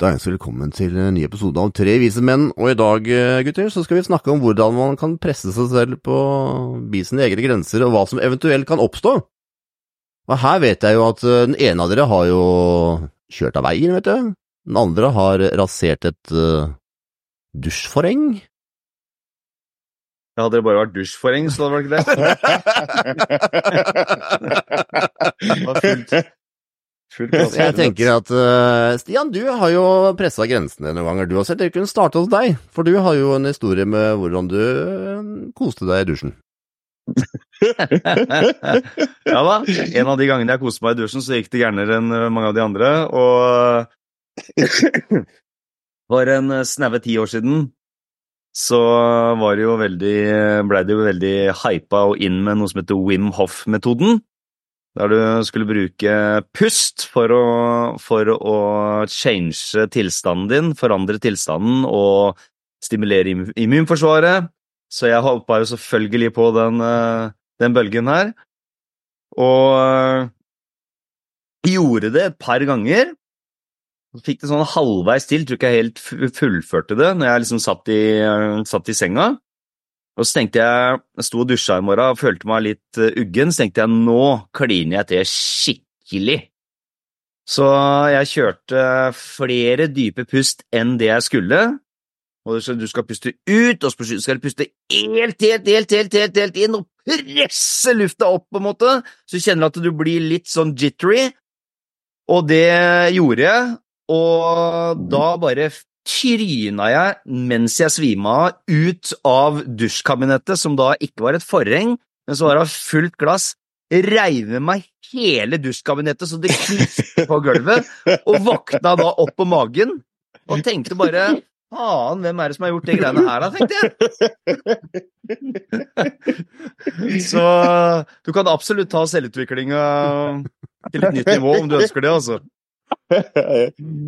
Da ønsker vi velkommen til en ny episode av Tre vise menn, og i dag, eh, gutter, så skal vi snakke om hvordan man kan presse seg selv på bi sine egne grenser, og hva som eventuelt kan oppstå. Og her vet jeg jo at eh, den ene av dere har jo kjørt av veien, vet du. Den andre har rasert et uh, dusjforheng. Ja, hadde det bare vært dusjforheng, så hadde det vært greit. Fullt jeg tenker at uh, Stian, du har jo pressa grensene noen ganger, du også. Jeg kunne starte hos deg, for du har jo en historie med hvordan du uh, koste deg i dusjen. ja da. En av de gangene jeg koste meg i dusjen, så gikk det gærnere enn mange av de andre. Og for en snaue ti år siden så var det jo veldig blei det jo veldig hypa og inn med noe som heter Wim Hoff-metoden. Der du skulle bruke pust for å, for å change tilstanden din, forandre tilstanden og stimulere immunforsvaret. Så jeg hoppa jo selvfølgelig på den, den bølgen her. Og gjorde det et par ganger. Fikk det sånn halvveis til, tror ikke jeg helt fullførte det når jeg liksom satt i, satt i senga. Og så tenkte jeg, jeg sto og dusja i morgen og følte meg litt uggen, så tenkte jeg nå kliner jeg til skikkelig. Så jeg kjørte flere dype pust enn det jeg skulle. Og du skal puste ut, og så skal du puste helt, helt, helt, helt, helt, helt inn og presse lufta opp, på en måte, så du kjenner at du blir litt sånn jittery. Og det gjorde jeg, og da bare tryna jeg mens jeg svima av ut av dusjkabinettet, som da ikke var et forheng, men som var av fullt glass. Reiv med meg hele dusjkabinettet så det knuste på gulvet, og våkna da opp på magen og tenkte bare Faen, hvem er det som har gjort de greiene her, da, tenkte jeg. Så du kan absolutt ta selvutviklinga til et nytt nivå om du ønsker det, altså.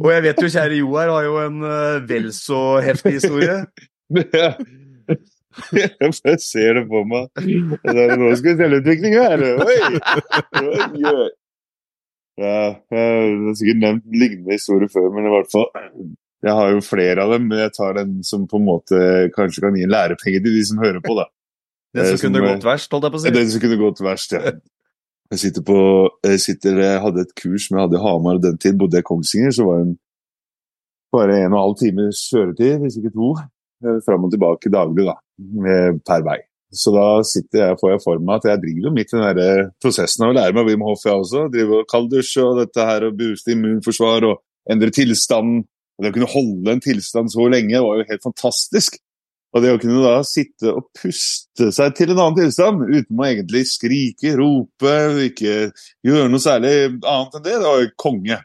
Og jeg vet jo kjære Jo her har jo en uh, vel så heftig historie. jeg ser det på meg. Det nå skal vi selvutvikling her! Oi! Ja, jeg har sikkert nevnt lignende historier før, men i hvert fall Jeg har jo flere av dem, men jeg tar den som på en måte kanskje kan gi en lærepenge til de som hører på. da. Den som, som kunne gått verst, holdt jeg på å si? Den som kunne gått verst, ja. Jeg sitter på jeg, sitter, jeg hadde et kurs som jeg hadde i Hamar, den tid bodde jeg i Kongsvinger. Så var det bare en og en halv times kjøretid, hvis ikke to, eh, fram og tilbake daglig da, per vei. Så da sitter jeg, får jeg for meg at jeg driver midt i den der prosessen av å lære meg Wim Hoff, jeg også. Driver kalddusj og dette her, og booste immunforsvar og endre tilstanden. Og det å kunne holde en tilstand så lenge var jo helt fantastisk. Og det å kunne da sitte og puste seg til en annen tilstand uten å egentlig skrike, rope, ikke gjøre noe særlig annet enn det, det var jo konge.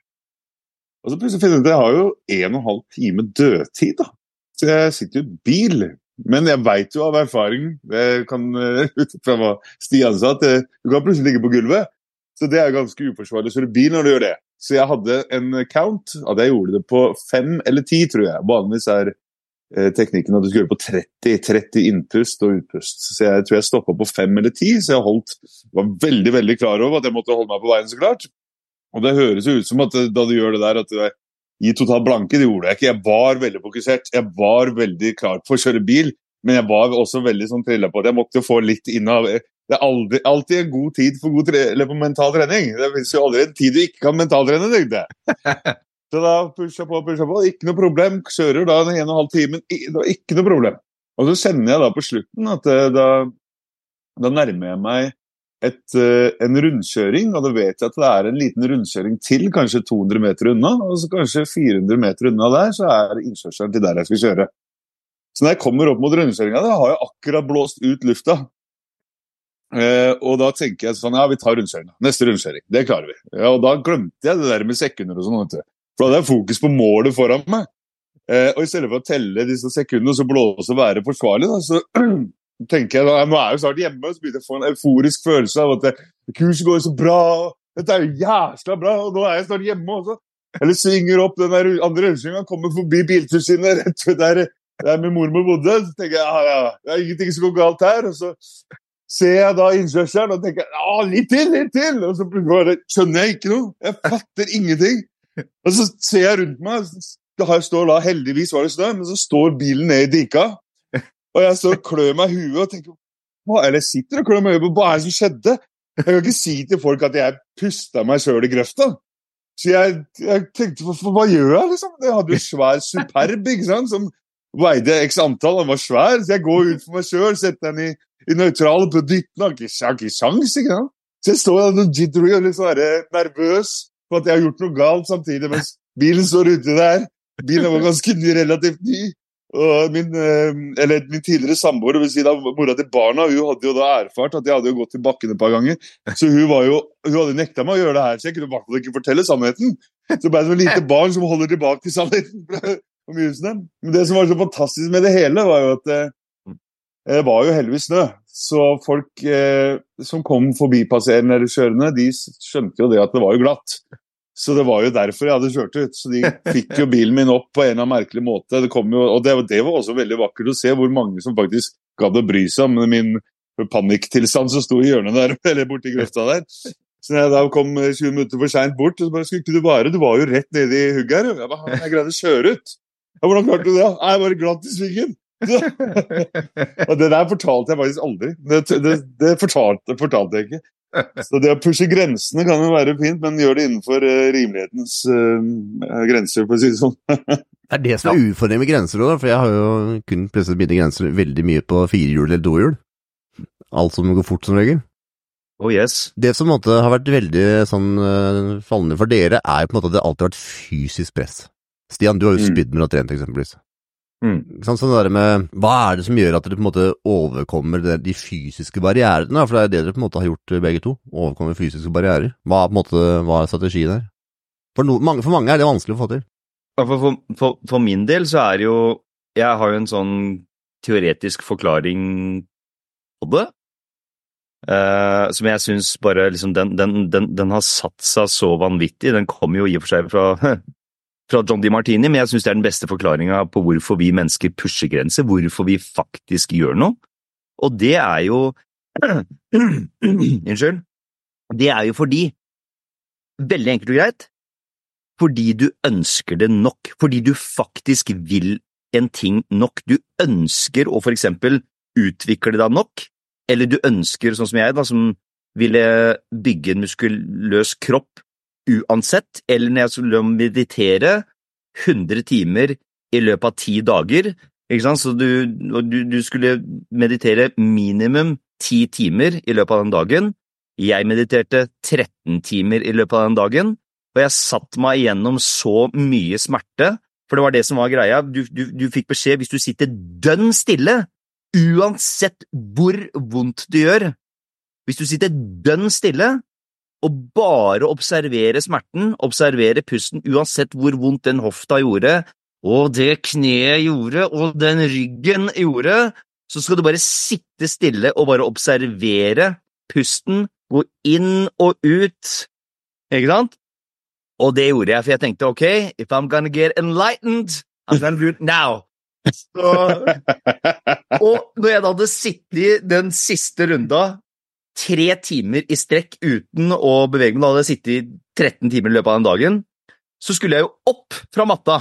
Og så plutselig finner jeg ut at jeg har jo en og en halv time dødtid, da. Så jeg sitter jo i bil. Men jeg veit jo av erfaring, det kan ut fra hva Stian sa, at du kan plutselig ligge på gulvet. Så det er ganske uforsvarlig å kjøre bil når du gjør det. Så jeg hadde en count, at jeg gjorde det på fem eller ti, tror jeg. Vanligvis er Eh, teknikken at du skulle gjøre på 30, 30 innpust og utpust. Så jeg tror jeg stoppa på fem eller ti, så jeg holdt, var veldig veldig klar over at jeg måtte holde meg på veien, så klart. Og det høres jo ut som at eh, da du gjør det der, at du er i total blanke. Det gjorde jeg ikke. Jeg var veldig fokusert. Jeg var veldig klar for å kjøre bil, men jeg var også veldig sånn trilla på at jeg måtte få litt inn av Det er aldri, alltid en god tid for, god for mental trening. Det fins jo aldri en tid du ikke kan mentaltrene, tenkte jeg. Så da pusha på, pusha på. Ikke noe problem. Kjører da en, og en halv time. Det var ikke noe problem. Og så kjenner jeg da på slutten at eh, da, da nærmer jeg meg et, eh, en rundkjøring, og da vet jeg at det er en liten rundkjøring til, kanskje 200 meter unna. Og så kanskje 400 meter unna der, så er innkjørselen til der jeg skal kjøre. Så når jeg kommer opp mot rundkjøringa, har jeg akkurat blåst ut lufta. Eh, og da tenker jeg sånn, ja, vi tar rundkjøringa. Neste rundkjøring. Det klarer vi. Ja, og da glemte jeg det der med sekunder og sånn. For da hadde jeg fokus på målet foran meg. Eh, og i stedet for å telle disse sekundene og så blåse og være forsvarlig, da, så tenker jeg da, nå er jeg jo snart hjemme, så begynner jeg å få en euforisk følelse av at kurset går så bra, dette er jo jævla bra, og nå er jeg snart hjemme også. Eller svinger opp den der andre rundkjøringa, kommer forbi biltilsynet rett ved der, der min mormor bodde. Så tenker jeg ja, ja, det er ingenting som går galt her. Og så ser jeg da innkjørselen og tenker ja, litt til, litt til! Og så skjønner jeg ikke noe. Jeg fatter ingenting. Og så ser jeg rundt meg, det har, står da, heldigvis var det snø, men så står bilen ned i dika. Og jeg står og klør meg i huet og tenker hva, Eller sitter og klør meg i huet hva er det som skjedde? Jeg kan ikke si til folk at jeg pusta meg sjøl i grøfta. Så jeg, jeg tenkte hva, hva gjør jeg, liksom? Jeg hadde jo svær Superb ikke sant? som veide x antall, han var svær. Så jeg går ut for meg sjøl, setter den i, i nøytral og dytter den. Har ikke sjans, ikke sant? Så jeg står der jittery og litt sånn nervøs for at jeg har gjort noe galt samtidig, mens bilen står ute der. Bilen var ganske ny, relativt ny. Og min, eh, eller min tidligere samboer, dvs. Si mora til barna, hun hadde jo da erfart at jeg hadde jo gått til bakken et par ganger. Så hun, var jo, hun hadde nekta meg å gjøre det her, så jeg kunne i ikke fortelle sannheten. Så ble det som et lite barn som holder tilbake sannheten. Men det som var så fantastisk med det hele, var jo at eh, det var jo heldigvis snø. Så folk eh, som kom forbipasserende eller kjørende, de skjønte jo det at det var jo glatt. Så det var jo derfor jeg hadde kjørt ut. Så de fikk jo bilen min opp på en eller annen merkelig måte. Det jo, og det, det, var også veldig vakkert å se hvor mange som faktisk gadd å bry seg om min panikktilstand som sto i hjørnet der, eller borti grøfta der. Så når jeg da kom 20 minutter for seint bort, så bare skulle ikke du være Du var jo rett nede i hugget her. Jeg, bare, jeg greide å kjøre ut. Ja, hvordan klarte du det? Jeg bare glatt i svingen. Og det der fortalte jeg faktisk aldri. Det, det, det fortalte, fortalte jeg ikke. Så det å pushe grensene kan jo være fint, men gjør det innenfor uh, rimelighetens uh, grenser, for å si det sånn. det er det som er ja. med grenser, da, for jeg har jo kun presset mine grenser veldig mye på firehjul eller dohjul. Alt som går fort, som regel. Oh yes. Det som måte, har vært veldig sånn uh, fallende for dere, er på en måte at det alltid har vært fysisk press. Stian, du har jo mm. spydd med å trent, eksempelvis. Mm. Sånn, sånn der med, Hva er det som gjør at dere på en måte overkommer det, de fysiske barrierene? For det er det dere på en måte har gjort begge to. Overkommer fysiske barrierer. Hva, på en måte, hva er strategien her? For, no, mange, for mange er det vanskelig å få til. For, for, for, min del så er jo Jeg har jo en sånn teoretisk forklaring på det. Uh, som jeg syns bare liksom den, den, den, den, har satt seg så vanvittig. Den kommer jo i og for seg fra fra John Di Martini, men jeg syns det er den beste forklaringa på hvorfor vi mennesker pusher grenser, hvorfor vi faktisk gjør noe. Og det er jo Unnskyld. Det er jo fordi Veldig enkelt og greit. Fordi du ønsker det nok. Fordi du faktisk vil en ting nok. Du ønsker å for eksempel utvikle deg nok, eller du ønsker, sånn som jeg, da, som ville bygge en muskuløs kropp uansett, eller når jeg skulle meditere 100 timer i løpet av ti dager, så du, du, du skulle meditere minimum ti timer i løpet av den dagen. Jeg mediterte 13 timer i løpet av den dagen, og jeg satt meg igjennom så mye smerte, for det var det som var greia. Du, du, du fikk beskjed hvis du sitter dønn stille, uansett hvor vondt det gjør, hvis du sitter dønn stille, og bare observere smerten, observere pusten, uansett hvor vondt den hofta gjorde, og det kneet gjorde, og den ryggen gjorde, så skal du bare sitte stille og bare observere pusten, gå inn og ut, ikke sant? Og det gjorde jeg, for jeg tenkte ok, if I'm gonna get enlightened, I'm gonna do it now. Så, og når jeg da hadde sittet i den siste runda tre timer i strekk uten å bevege meg, da hadde jeg sittet i 13 timer i løpet av den dagen, så skulle jeg jo opp fra matta.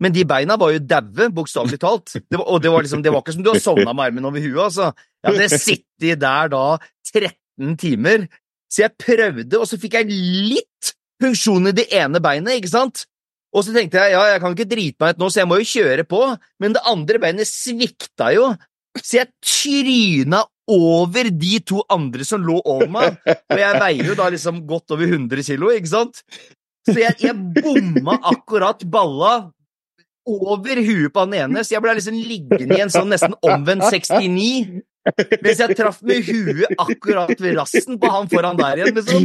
Men de beina var jo daue, bokstavelig talt. Det var, og det var, liksom, det var ikke som du har sovna med armen over huet, altså. Jeg hadde sittet der da 13 timer, så jeg prøvde, og så fikk jeg litt funksjon i det ene beinet, ikke sant? Og så tenkte jeg ja, jeg kan ikke drite meg ut nå, så jeg må jo kjøre på, men det andre beinet svikta jo, så jeg tryna over de to andre som lå over meg. Og jeg veier jo da liksom godt over 100 kilo, ikke sant? Så jeg, jeg bomma akkurat balla over huet på han ene, så jeg ble liksom liggende i en sånn nesten omvendt 69. Mens jeg traff med huet akkurat ved rassen på han foran der igjen. Liksom.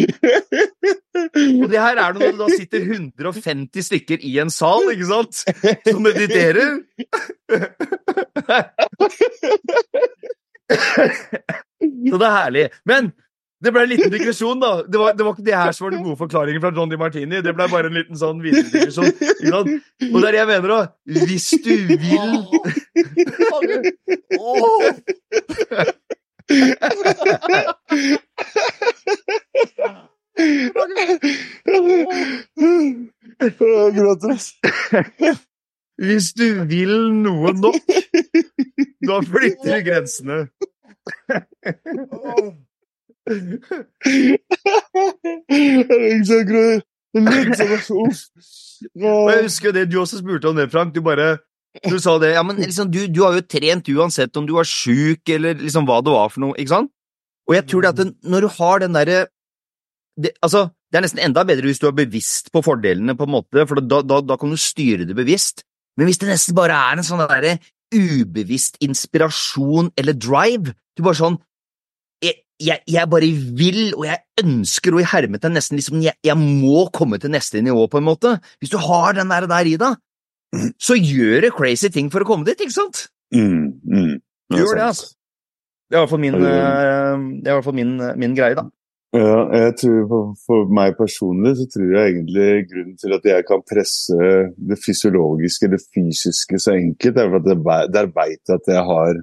Og det her er når det da sitter 150 stykker i en sal, ikke sant, som mediterer. Så det er herlig. Men det ble en liten digresjon, da. Det var, det var, ikke det her som var den gode forklaringen fra John Di Martini. Det ble bare en liten sånn videre digresjon. Og det er det jeg mener, da. Hvis du vil Gråter, Hvis du vil noe nok, da flytter du grensene. Litt sånn uff. Jeg husker det du også spurte om det, Frank. Du bare du sa det, ja, men liksom, du, du har jo trent uansett om du var sjuk eller liksom hva det var for noe, ikke sant? Og jeg tror det at når du har den derre altså, det er nesten enda bedre hvis du er bevisst på fordelene, på en måte, for da, da, da kan du styre det bevisst. Men hvis det nesten bare er en sånn derre ubevisst inspirasjon eller drive, du bare sånn jeg, jeg, jeg bare vil, og jeg ønsker, og i hermetegn nesten liksom jeg, jeg må komme til neste nivå, på en måte. Hvis du har den der, der i deg, så gjør det crazy ting for å komme dit, ikke sant? Mm, mm. Du gjør det, altså. Det er i hvert fall min, eh, det i hvert fall min, min greie, da. Ja, jeg tror for, for meg personlig så tror jeg egentlig grunnen til at jeg kan presse det fysiologiske, det fysiske så enkelt, er at jeg, der veit jeg at jeg har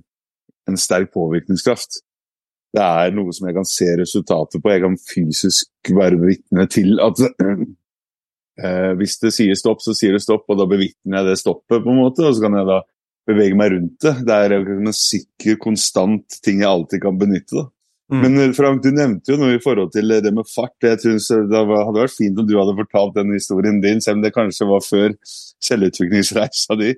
en sterk påvirkningskraft. Det er noe som jeg kan se resultatet på. Jeg kan fysisk være vitne til at eh, hvis det sier stopp, så sier det stopp, og da bevitner jeg det stoppet, på en måte, og så kan jeg da bevege meg rundt det. Det er en sikker, konstant ting jeg alltid kan benytte. da. Mm. Men eh, Frank, du nevnte jo noe i forhold til det med fart. Jeg synes Det hadde vært fint om du hadde fortalt den historien din, selv om det kanskje var før selvutviklingsreisa di.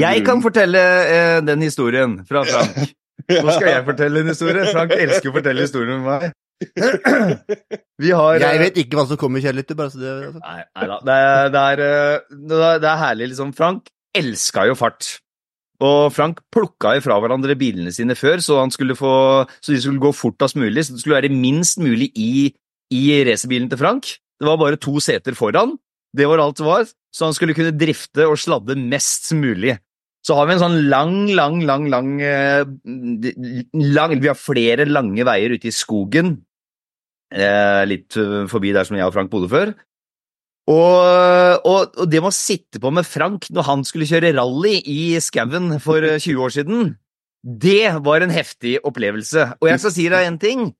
Jeg kan fortelle eh, den historien fra Frank. Nå skal jeg fortelle en historie. Frank elsker å fortelle historien med meg. Vi har Jeg eh, vet ikke hva som kommer, Kjell Lytter, det altså. Nei, nei da. Det er, det, er, eh, det er- er herlig, liksom. Frank elska jo fart. Og Frank plukka ifra hverandre bilene sine før, så, han få, så de skulle gå fortest mulig. Så det skulle være minst mulig i, i racerbilen til Frank. Det var bare to seter foran. Det var alt det var. Så han skulle kunne drifte og sladde mest mulig. Så har vi en sånn lang, lang, lang, lang, eh, lang Vi har flere lange veier ute i skogen. Eh, litt eh, forbi der som jeg og Frank bodde før. Og, og, og det med å sitte på med Frank når han skulle kjøre rally i skauen for eh, 20 år siden, det var en heftig opplevelse. Og jeg skal si deg en ting.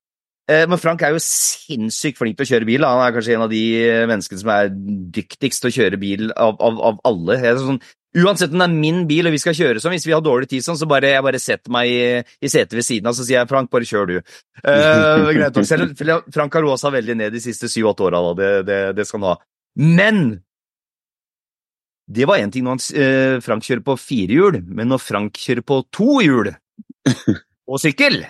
Eh, Men Frank er jo sinnssykt flink til å kjøre bil. Han er kanskje en av de eh, menneskene som er dyktigst til å kjøre bil av, av, av alle. Sånn, uansett om det er min bil og vi skal kjøre sånn, hvis vi har dårlig tid sånn, så bare jeg bare setter meg i, i setet ved siden av, så sier jeg Frank, bare kjør du. Uh, greit nok. Selv Frank har roa seg veldig ned de siste syv-åtte åra. Det, det, det skal han ha. Men det var én ting når han, eh, Frank kjører på fire hjul, men når Frank kjører på to hjul og sykkel,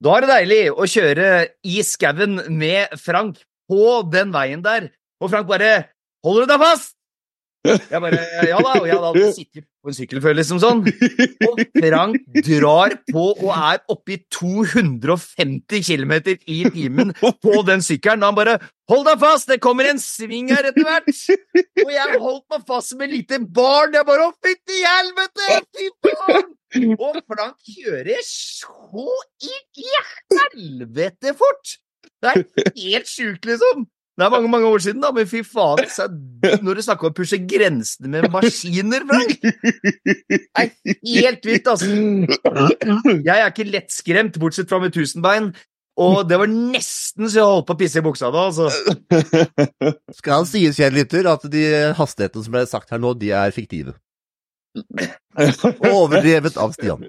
da er det deilig å kjøre i skauen med Frank på den veien der. Og Frank bare 'Holder du deg fast?' Jeg bare 'Ja da', og jeg hadde alltid sittet på en sykkel før, liksom sånn. Og Frank drar på og er oppe i 250 km i timen på den sykkelen. Og han bare 'Hold deg fast, det kommer en sving her etter hvert'. Og jeg holdt meg fast som et lite barn. Jeg bare 'Å, fytti helvete! Fy faen!' Og Frank kjører så i helvete fort! Det er helt sjukt, liksom. Det er mange mange år siden, da, men fy faen. Når du snakker om å pushe grensene med maskiner, Frank Det er helt vilt, altså. Jeg er ikke lettskremt, bortsett fra med tusenbein. Og det var nesten så jeg holdt på å pisse i buksa da, altså. Skal sies, kjære Lytter, at de hastighetene som ble sagt her nå, de er fiktive. Overdrevet av Stian.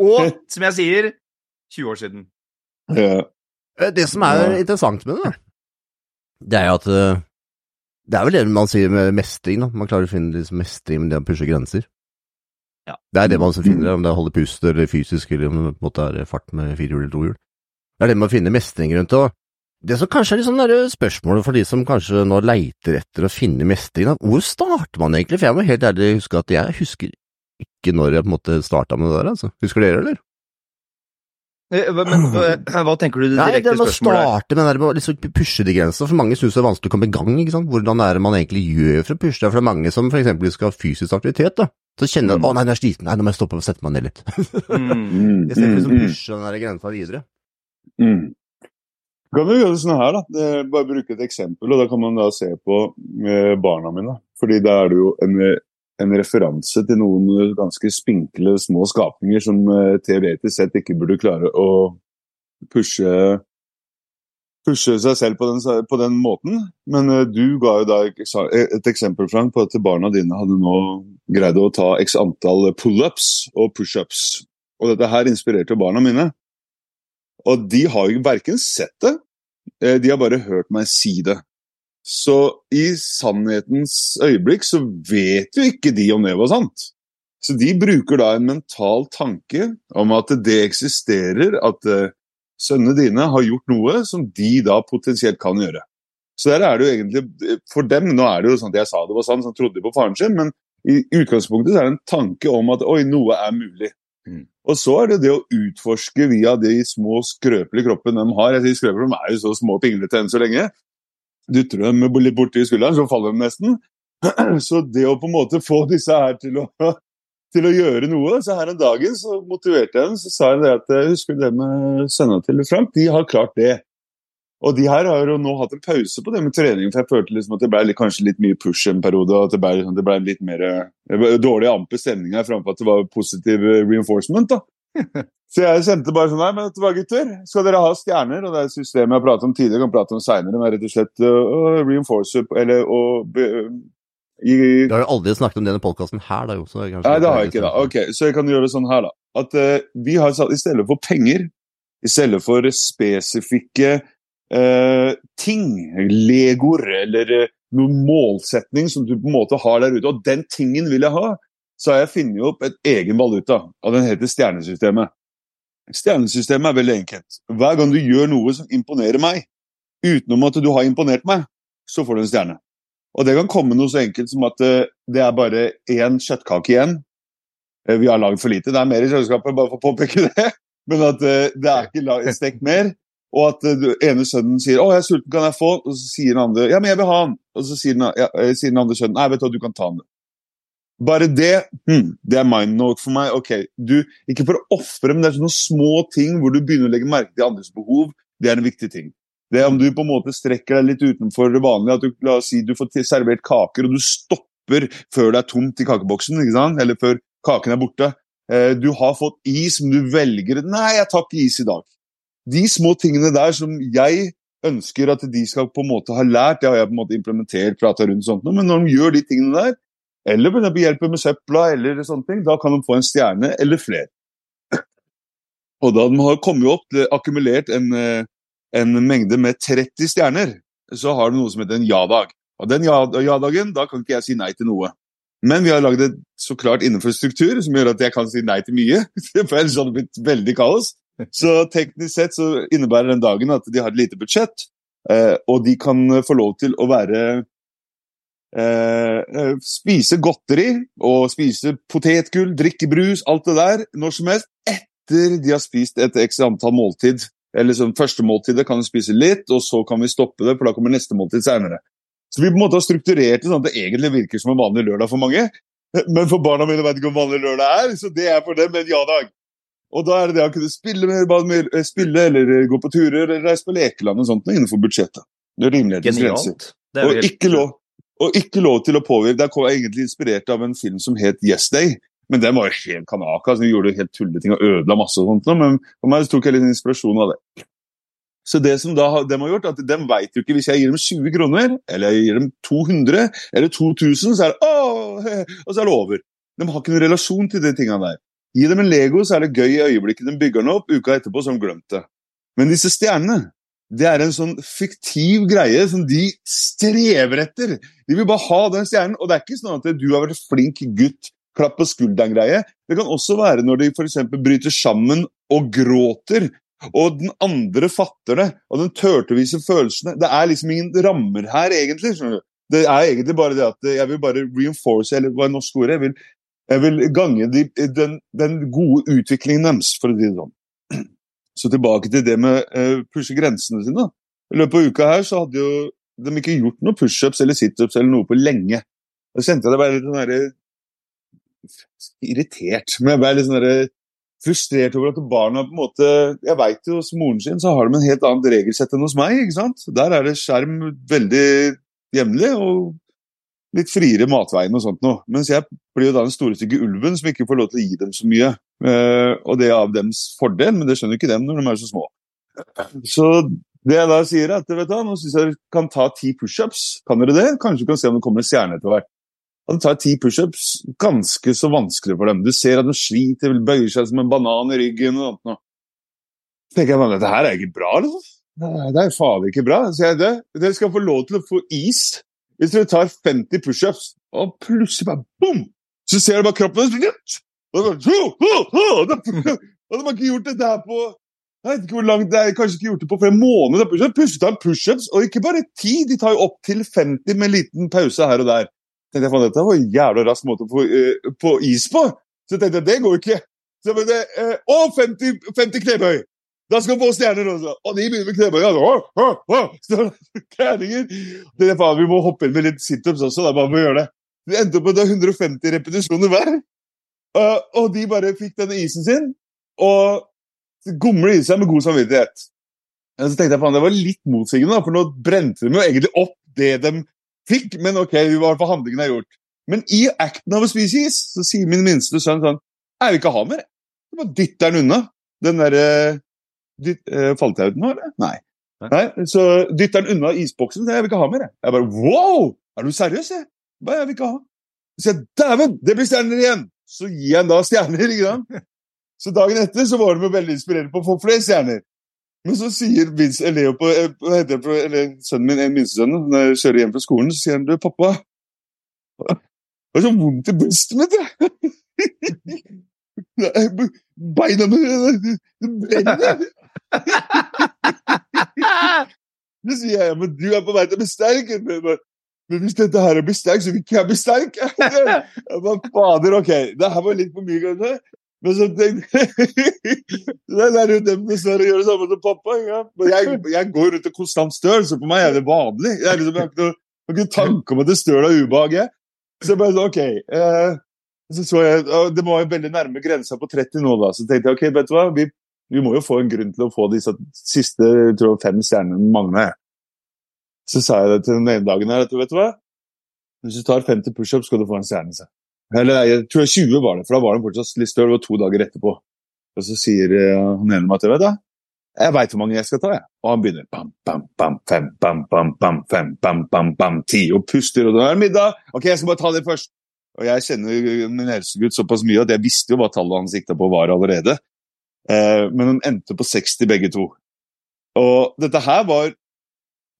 Og som jeg sier 20 år siden. ja. Eh, Det som er interessant med det, det er jo at eh, Det er vel det man sier med mestring, da. Man klarer å finne liksom mestring med det å pushe grenser. Ja. Det er det man så finner, om det er å holde pust eller fysisk, eller om det på en måte er fart med firehjul eller tohjul. Det er det med å finne mestring rundt det. Det som kanskje er litt sånn der spørsmålet for de som kanskje nå leiter etter å finne mestringen, hvor starter man egentlig? For jeg må helt ærlig huske at jeg husker ikke når jeg på en måte starta med det der, altså. Husker dere, eller? Eh, Men hva, hva tenker du det Nei, direkte det med å spørsmålet er? starte med det der med å liksom pushe de grensene, for mange synes det er vanskelig å komme i gang. ikke sant? Hvordan er det man egentlig gjør for å pushe det? For det er mange som for eksempel skal ha fysisk aktivitet, da. Så kjenner de at 'å nei, den er sliten, nei, nå må jeg stoppe og sette meg ned litt'. Mm. Mm, I stedet for liksom mm, å pushe den der grensa videre. mm. Kan du gjøre det sånn her, da? Bare bruke et eksempel, og da kan man da se på eh, barna mine. Fordi da er det jo en, en referanse til noen ganske spinkle små skapninger som eh, teoretisk sett ikke burde klare å pushe pushe seg selv på den, på den måten. Men eh, du ga jo da et eksempel Frank, på at barna dine hadde nå greid å ta x antall pullups og pushups. Og dette her inspirerte barna mine. Og de har jo verken sett det, eh, de har bare hørt meg si det. Så i sannhetens øyeblikk så vet jo ikke de om det var sant. Så de bruker da en mental tanke om at det eksisterer, at uh, sønnene dine har gjort noe som de da potensielt kan gjøre. Så der er det jo egentlig, For dem nå er det jo sånn at jeg sa det var sant, så trodde de på faren sin, men i utgangspunktet så er det en tanke om at oi, noe er mulig. Mm. Og så er det det å utforske via de små skrøpelige kroppene de har. Jeg sier skrøpelige, De er jo så små og pinglete enn så lenge. Dytter dem litt borti skulderen, så faller de nesten. Så det å på en måte få disse her til å, til å gjøre noe Så her en dagen så motiverte jeg dem. Så sa jeg det at jeg husker det med sønnene til Frank, de har klart det. Og de her har jo nå hatt en pause på det med trening, for jeg følte liksom at det ble kanskje litt mye push en periode. og at Det ble, liksom, det ble litt mer dårlig amper stemning her framfor at det var positiv eh, reinforcement. da. Så jeg sendte bare sånn Nei, men hva, gutter? Skal dere ha stjerner? Og det er et system jeg har pratet om tidligere, kan prate om seinere, men rett og slett uh, reinforce eller å uh, i, Du har jo aldri snakket om denne podkasten her, da, jo. Nei, det har jeg ikke, da. Ok, Så jeg kan gjøre det sånn her, da. At uh, vi har satt i stedet for penger, i stedet for spesifikke uh, ting, legoer eller uh, noen målsetning som du på en måte har der ute, og den tingen vil jeg ha, så har jeg funnet opp et egen valuta, og den heter stjernesystemet. Stjernesystemet er veldig enkelt. Hver gang du gjør noe som imponerer meg, utenom at du har imponert meg, så får du en stjerne. Og det kan komme noe så enkelt som at det er bare én kjøttkake igjen. Vi har lagd for lite, det er mer i kjøleskapet, bare for å påpeke det. Men at det er ikke stekt mer. Og at den ene sønnen sier 'Å, jeg er sulten, kan jeg få?' Og så sier den andre 'Ja, men jeg vil ha den'. Og så sier den, ja, eh, sier den andre sønnen 'Nei, vet du hva, du kan ta den'. Bare det hmm, det er mind note for meg. ok, du, Ikke for å ofre, men det er sånne små ting hvor du begynner å legge merke til andres behov. Det er en viktig ting. Det er Om du på en måte strekker deg litt utenfor det vanlige, at du la oss si du får servert kaker, og du stopper før det er tomt i kakeboksen, ikke sant? eller før kaken er borte. Eh, du har fått is, men du velger 'Nei, jeg tar ikke is i dag' de små tingene der som jeg ønsker at de skal på en måte ha lært, det har jeg på en måte implementert, prata rundt sånt, men når de gjør de tingene der, eller for hjelper med søpla, eller sånne ting, da kan de få en stjerne eller flere. Og da de har kommet opp, akkumulert en, eh, en mengde med 30 stjerner, så har de noe som heter en ja-dag. Og den ja-dagen, da kan ikke jeg si nei til noe. Men vi har lagd det så klart innenfor struktur, som gjør at jeg kan si nei til mye. For ellers hadde det blitt veldig kaos. Så teknisk sett så innebærer den dagen at de har et lite budsjett, eh, og de kan få lov til å være eh, eh, Spise godteri og spise potetgull, drikke brus, alt det der, når som helst, etter de har spist et x antall måltid. Eller sånn, Første måltidet kan vi spise litt, og så kan vi stoppe det, for da kommer neste måltid senere. Så vi på en måte har strukturert det sånn at det egentlig virker som en vanlig lørdag for mange. Men for barna mine vet ikke om vanlig lørdag er, så det er for dem en ja-dag. Og da er det det å kunne spille, mer, eh, spille eller eh, gå på turer eller reise på lekeland og sånt innenfor budsjettet. Det rimelighetens grenser. Og, helt... ikke lov, og ikke lov til å påvirke. Der kom jeg egentlig inspirert av en film som het Yes Day. Men den var jo helt kanaka. Altså, gjorde helt tulleting og ødela masse. og sånt. Men for meg så tok jeg litt inspirasjon av det. Så det som da de har gjort, at de vet jo ikke Hvis jeg gir dem 20 kroner, eller jeg gir dem 200 eller 2000, så er det, åh, og så er det over. De har ikke noen relasjon til de tingene der. Gi dem en Lego, så er det gøy i øyeblikket de bygger den opp. Uka etterpå så har de glemt det. Men disse stjernene det er en sånn fiktiv greie som de strever etter. De vil bare ha den stjernen. Og det er ikke sånn at du har vært flink gutt, klapp på skulderen-greie. Det kan også være når de f.eks. bryter sammen og gråter, og den andre fatter det, og den turte å vise følelsene. Det er liksom ingen rammer her, egentlig. Det er egentlig bare det at jeg vil bare reinforce, eller hva er norsk ordet? Jeg vil jeg vil gange de, den, den, gode utviklingen deres, for å si det sånn. Så tilbake til det med å uh, pushe grensene sine. I løpet av uka her så hadde jo de ikke gjort noe pushups eller situps eller noe på lenge. Da kjente jeg det bare litt sånn derre Irritert. Men jeg ble litt sånn frustrert over at barna på en måte Jeg veit jo hos moren sin så har de en helt annet regelsett enn hos meg. ikke sant? Der er det skjerm veldig jevnlig. Litt friere matveien og sånt noe. Mens jeg blir jo da den store stygge ulven som ikke får lov til å gi dem så mye. Uh, og det er av dems fordel, men det skjønner ikke dem når de er så små. Så Det jeg da sier, er at vet du, nå syns jeg dere kan ta ti pushups. Kan dere det? Kanskje du kan se om det kommer en stjerne etter hvert. Og det tar ti pushups, ganske så vanskelig for dem. Du ser at de sliter, bøyer seg som en banan i ryggen og noe. Så tenker jeg bare, dette her er ikke bra, liksom. Det er fader ikke bra. Så jeg, det, dere skal få lov til å få is hvis dere tar 50 pushups. Og plutselig bare bom! Så ser du bare kroppen deres. Og så, og de har ikke gjort dette her på jeg vet ikke hvor langt det er, kanskje ikke gjort det på flere måneder. Plutselig tar de pushups, og ikke bare ti, de tar jo opp til 50 med en liten pause her og der. tenkte jeg, Dette var en jævla rask måte å få uh, på is på! Så jeg tenkte det går ikke. Så jeg uh, og 50, 50 knebøy! Da skal vi få stjerner også! Og de begynner med knebøy. Altså. Det faen, vi må hoppe inn med litt situps også, da, bare for å gjøre det. Vi endte opp med 150 repetisjoner hver. Og de bare fikk denne isen sin. Og gomler i seg med god samvittighet. Så tenkte jeg faen, Det var litt motsigende, for nå brente de jo egentlig opp det de fikk. Men ok, vi var for handlingen er gjort. Men i acten av å spise is så sier min minste sønn sånn Jeg vil ikke ha mer. Jeg bare dytter den unna. Den derre dyt, uh, Falt jeg ut nå, eller? Nei. Nei. Så dytter han unna isboksen. Jeg vil ikke ha mer. Jeg bare wow! Er du seriøs? Jeg bare, jeg vil ikke ha. Så jeg dæven, det blir stjerner igjen! Så gir jeg da stjerner. ikke sant? Så dagen etter så var de veldig inspirerende på å få flere stjerner. Men så sier Vince, Leo på, heter på eller sønnen min, en minstesønn, når jeg kjører hjem fra skolen, så sier han du, pappa Det er så vondt i brystet mitt, jeg. Beina mine brenner. Så sier jeg men du er på vei til å bli sterk. Men hvis dette her blir sterk, så vil ikke jeg bli sterk. Jeg bare, Fader, ok, det her var litt for mye, kanskje. Men så tenkte jeg Det er jo dem dessverre gjør det samme som pappa. Ja. Men jeg, jeg, går rundt i konstant støl, så for meg er det vanlig. Jeg, liksom, jeg har ikke noe, noen tanke om at det støl er ubehag. Så jeg bare så, ok. Eh, så så jeg, Det jo veldig nærme grensa på 30 nå, da. Så tenkte jeg ok, vet du hva, vi, vi må jo få en grunn til å få disse siste tror fem stjernene Magne. Så sa jeg det til den ene dagen her, at vet du hva, hvis du tar 50 pushups, skal du få en stjerne. Så. Eller jeg tror 20 var det, for da var den fortsatt litt. Det var to dager etterpå. Og så sier uh, han ene meg at vet du, jeg veit hvor mange jeg skal ta, jeg. Og han begynner bam, bam, bam, fem, bam, bam, bam, fem, bam, bam, bam, ti, og puster, og det er middag. Ok, jeg skal bare ta det først. Og jeg kjenner min helsegutt såpass mye at jeg visste jo hva tallet han sikta på var allerede. Eh, men de endte på 60 begge to. Og dette her var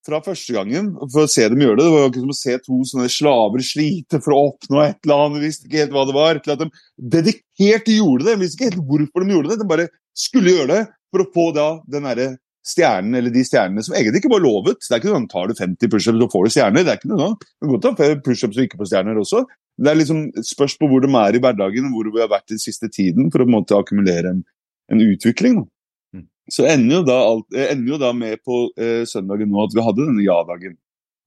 fra første gangen for å se dem gjøre det. Det var jo ikke som å se to sånne slaver slite for å oppnå et eller annet. De visste ikke helt hva det var. Til at de dedikert gjorde det. De visste ikke helt hvorfor de gjorde det. De bare skulle gjøre det for å få da den derre stjernen, eller de stjernene som egentlig ikke var lovet. Det er ikke sånn tar du 50 pushups, så får du stjerner. Det er ikke noe sånn. Du kan godt ta pushups og ikke få stjerner også. Det er liksom spørs på hvor de er i hverdagen, hvor vi har vært den siste tiden, for å på en måte akkumulere en, en utvikling. Da. Så ender jo da, alt, eh, ender jo da med på eh, søndagen nå at vi hadde denne ja-dagen.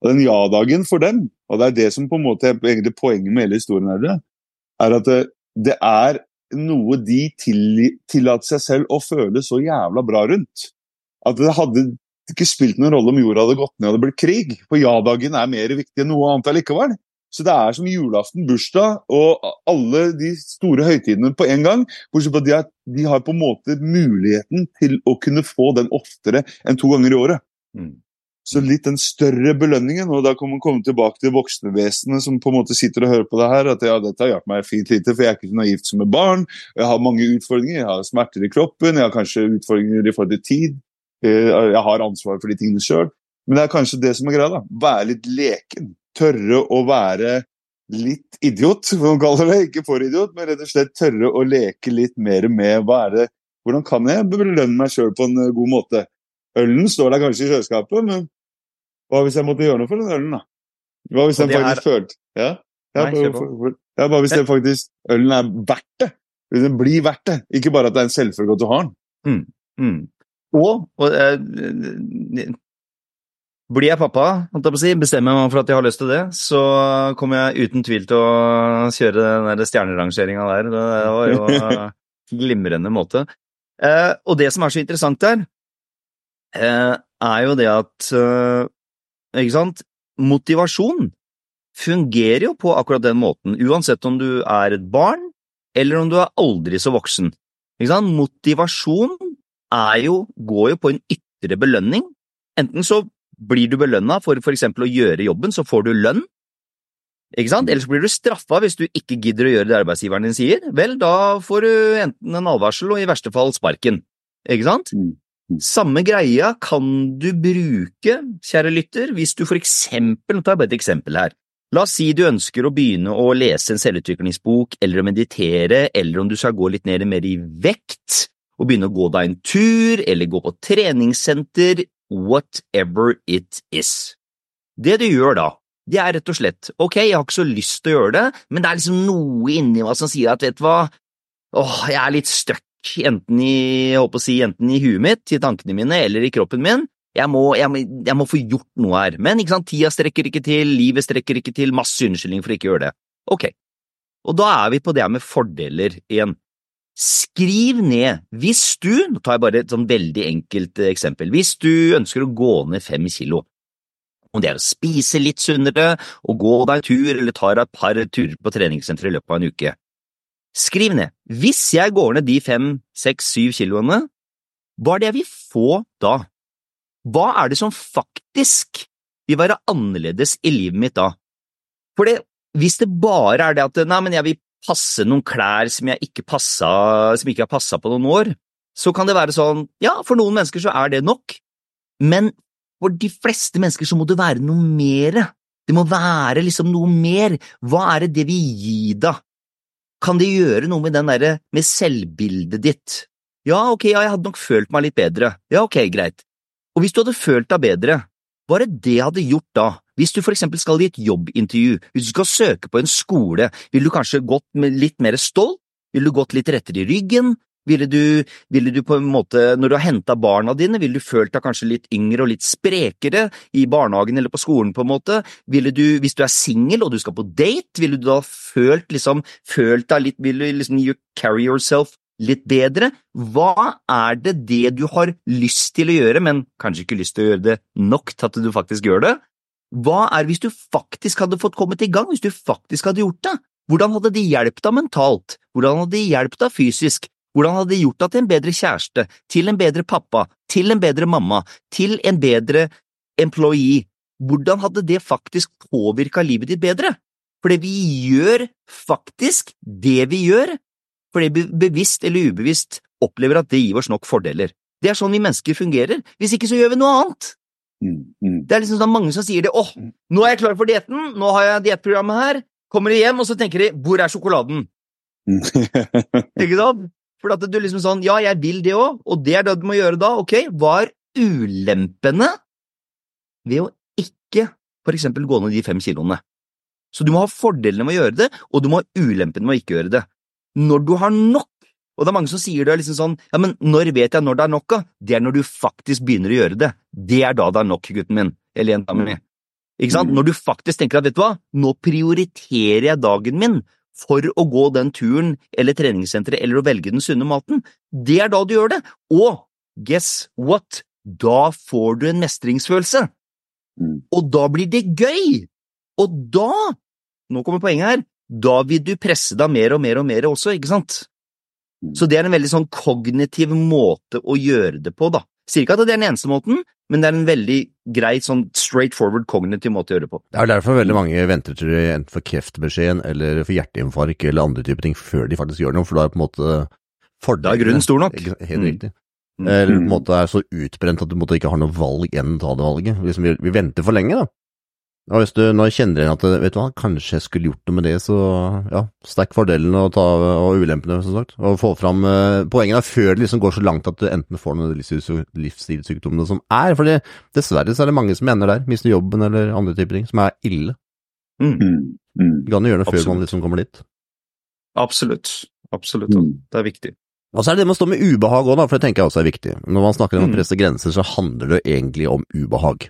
Og den ja-dagen for dem, og det er det som på en måte er egentlig poenget med hele historien, her, er at det, det er noe de tillater seg selv å føle så jævla bra rundt. At det hadde ikke spilt noen rolle om jorda hadde gått ned og det ble krig. For ja-dagen er mer viktig enn noe annet allikevel. Så det er som julaften, bursdag og alle de store høytidene på en gang. Bortsett fra at de har, de har, på en måte muligheten til å kunne få den oftere enn to ganger i året. Mm. Så litt den større belønningen, og da kan man komme tilbake til voksnevesenet som på en måte sitter og hører på det her, at ja, dette har hjulpet meg fint lite, for jeg er ikke så naivt som et barn. Jeg har mange utfordringer, jeg har smerter i kroppen, jeg har kanskje utfordringer i forhold til tid. Eh, jeg har ansvar for de tingene sjøl. Men det er kanskje det som er greia. da, Være litt leken tørre å være litt idiot, som man kaller det. Ikke for idiot, men rett og slett tørre å leke litt mer med hva er det Hvordan kan jeg belønne meg sjøl på en eh, god måte? Ølen står der kanskje i kjøleskapet, men hva hvis jeg måtte gjøre noe for den ølen, da? Hva hvis den faktisk er... følte Ja? Ja, Nei, bare, ja, bare hvis det faktisk ølen er verdt det. Hvis den blir verdt det. Ikke bare at det er en selvfølge at du har den. Mm, mm. Og, og eh, blir jeg pappa, si, bestemmer jeg meg for at jeg har lyst til det, så kommer jeg uten tvil til å kjøre den der stjernerangeringa der. Det var jo en glimrende måte. Eh, og det som er så interessant der, eh, er jo det at eh, Ikke sant? Motivasjon fungerer jo på akkurat den måten, uansett om du er et barn eller om du er aldri så voksen. Ikke sant? Motivasjon jo, går jo på en ytre belønning enten så blir du belønna for eksempel å gjøre jobben, så får du lønn. Ikke sant? Eller så blir du straffa hvis du ikke gidder å gjøre det arbeidsgiveren din sier. Vel, da får du enten en advarsel og i verste fall sparken. Ikke sant? Mm. Mm. Samme greia kan du bruke, kjære lytter, hvis du for eksempel, nå tar jeg bare et eksempel her. La oss si du ønsker å begynne å lese en selvutviklingsbok, eller å meditere, eller om du skal gå litt ned mer i vekt, og begynne å gå deg en tur, eller gå på treningssenter, whatever it is. Det du gjør da, det er rett og slett, ok, jeg har ikke så lyst til å gjøre det, men det er liksom noe inni meg som sier at vet du hva, åh, jeg er litt stuck, enten i, jeg håper å si, enten i huet mitt, i tankene mine, eller i kroppen min, jeg må, jeg, må, jeg må få gjort noe her, men ikke sant, tida strekker ikke til, livet strekker ikke til, masse unnskyldning for ikke å gjøre det. Ok, og da er vi på det her med fordeler igjen. Skriv ned, hvis du, nå tar jeg bare et sånn veldig enkelt eh, eksempel, hvis du ønsker å gå ned fem kilo, om det er å spise litt sunnere, og gå deg en tur eller tar et par turer på treningssenteret i løpet av en uke. Skriv ned, hvis jeg går ned de fem, seks, syv kiloene, hva er det jeg vil få da? Hva er det som faktisk vil være annerledes i livet mitt da? For hvis det bare er det at nei, men jeg vil passe noen klær som jeg ikke passa, som ikke har passa på noen år, så kan det være sånn, ja, for noen mennesker så er det nok, men for de fleste mennesker så må det være noe mere. Det må være liksom noe mer. Hva er det det vil gi da? Kan det gjøre noe med den derre med selvbildet ditt? Ja, ok, ja, jeg hadde nok følt meg litt bedre. Ja, ok, greit. Og hvis du hadde følt deg bedre, hva er det det hadde gjort da? Hvis du for eksempel skal i et jobbintervju, hvis du skal søke på en skole, vil du kanskje gått litt mer stolt? Vil du gått litt rettere i ryggen? Ville du, ville du på en måte, når du har henta barna dine, ville du følt deg kanskje litt yngre og litt sprekere i barnehagen eller på skolen, på en måte? Ville du, hvis du er singel og du skal på date, ville du da følt liksom, følt deg litt, Ville du liksom you carry yourself litt bedre? Hva er det det du har lyst til å gjøre, men kanskje ikke lyst til å gjøre det nok til at du faktisk gjør det? Hva er hvis du faktisk hadde fått kommet i gang, hvis du faktisk hadde gjort det? Hvordan hadde det hjulpet deg mentalt? Hvordan hadde det hjulpet deg fysisk? Hvordan hadde det gjort deg til en bedre kjæreste, til en bedre pappa, til en bedre mamma, til en bedre employee? Hvordan hadde det faktisk påvirka livet ditt bedre? Fordi vi gjør faktisk det vi gjør, fordi vi bevisst eller ubevisst opplever at det gir oss nok fordeler. Det er sånn vi mennesker fungerer, hvis ikke så gjør vi noe annet. Mm, mm. Det er liksom sånn mange som sier det, åh, nå er jeg klar for dietten, nå har jeg diettprogrammet her, kommer de hjem, og så tenker de, hvor er sjokoladen? Ikke sant? For at du liksom sånn, ja, jeg vil det òg, og det er det du må gjøre da, ok, hva er ulempene ved å ikke for eksempel gå ned de fem kiloene? Så du må ha fordelene med å gjøre det, og du må ha ulempene med å ikke gjøre det. Når du har nok, og det er mange som sier det liksom sånn, ja, men når vet jeg når det er nok, da? Det er når du faktisk begynner å gjøre det. Det er da det er nok, gutten min, eller jenta mi. Ikke sant? Når du faktisk tenker at vet du hva, nå prioriterer jeg dagen min for å gå den turen eller treningssenteret eller å velge den sunne maten. Det er da du gjør det. Og guess what? Da får du en mestringsfølelse. Mm. Og da blir det gøy. Og da, nå kommer poenget her, da vil du presse deg mer og mer og mer også, ikke sant? Så det er en veldig sånn kognitiv måte å gjøre det på, da. Sier ikke at det er den eneste måten, men det er en veldig grei, sånn straight forward kognitiv måte å gjøre det på. Det er derfor veldig mange venter til enten for kreftbeskjeden eller for hjerteinfarkt eller andre typer ting før de faktisk gjør noe, for da er på en måte fordelen Da er grunnen stor nok. Helt Mm. riktig. Mm. Eller på en måte er så utbrent at du på en måte ikke har noe valg enn å ta det valget. Liksom, vi, vi venter for lenge, da. Og hvis du nå kjenner igjen at vet du hva, kanskje jeg skulle gjort noe med det, så ja, stekk fordelene og, ta, og ulempene, som sagt. Og få fram eh, poengene før det liksom går så langt at du enten får noen livsstilssykdommene som er. For dessverre så er det mange som ender der, mister jobben eller andre typer ting, som er ille. Mm. Mm, Kan Du gjøre det før Absolutt. man liksom kommer dit. Absolutt. Absolutt. mm. Det er viktig. Og så er det det med å stå med ubehag òg, for det tenker jeg også er viktig. Når man snakker om å Mm. presse grenser, så handler det egentlig om ubehag.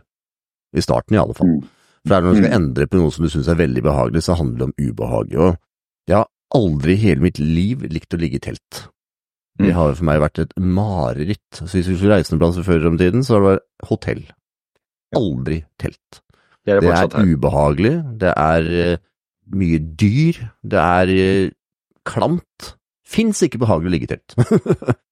I starten, i alle fall. Mm. For det er når du skal Mm. endre på noe som du syns er veldig behagelig, så handler det om ubehag. Og jeg har aldri i hele mitt liv likt å ligge i telt. Det Mm. har for meg vært et mareritt. Så hvis vi skulle reise noen plass før om tiden, så var det hotell. Aldri telt. Det er Det er ubehagelig, det er eh, mye dyr, det er eh, klamt. Fins ikke behagelig å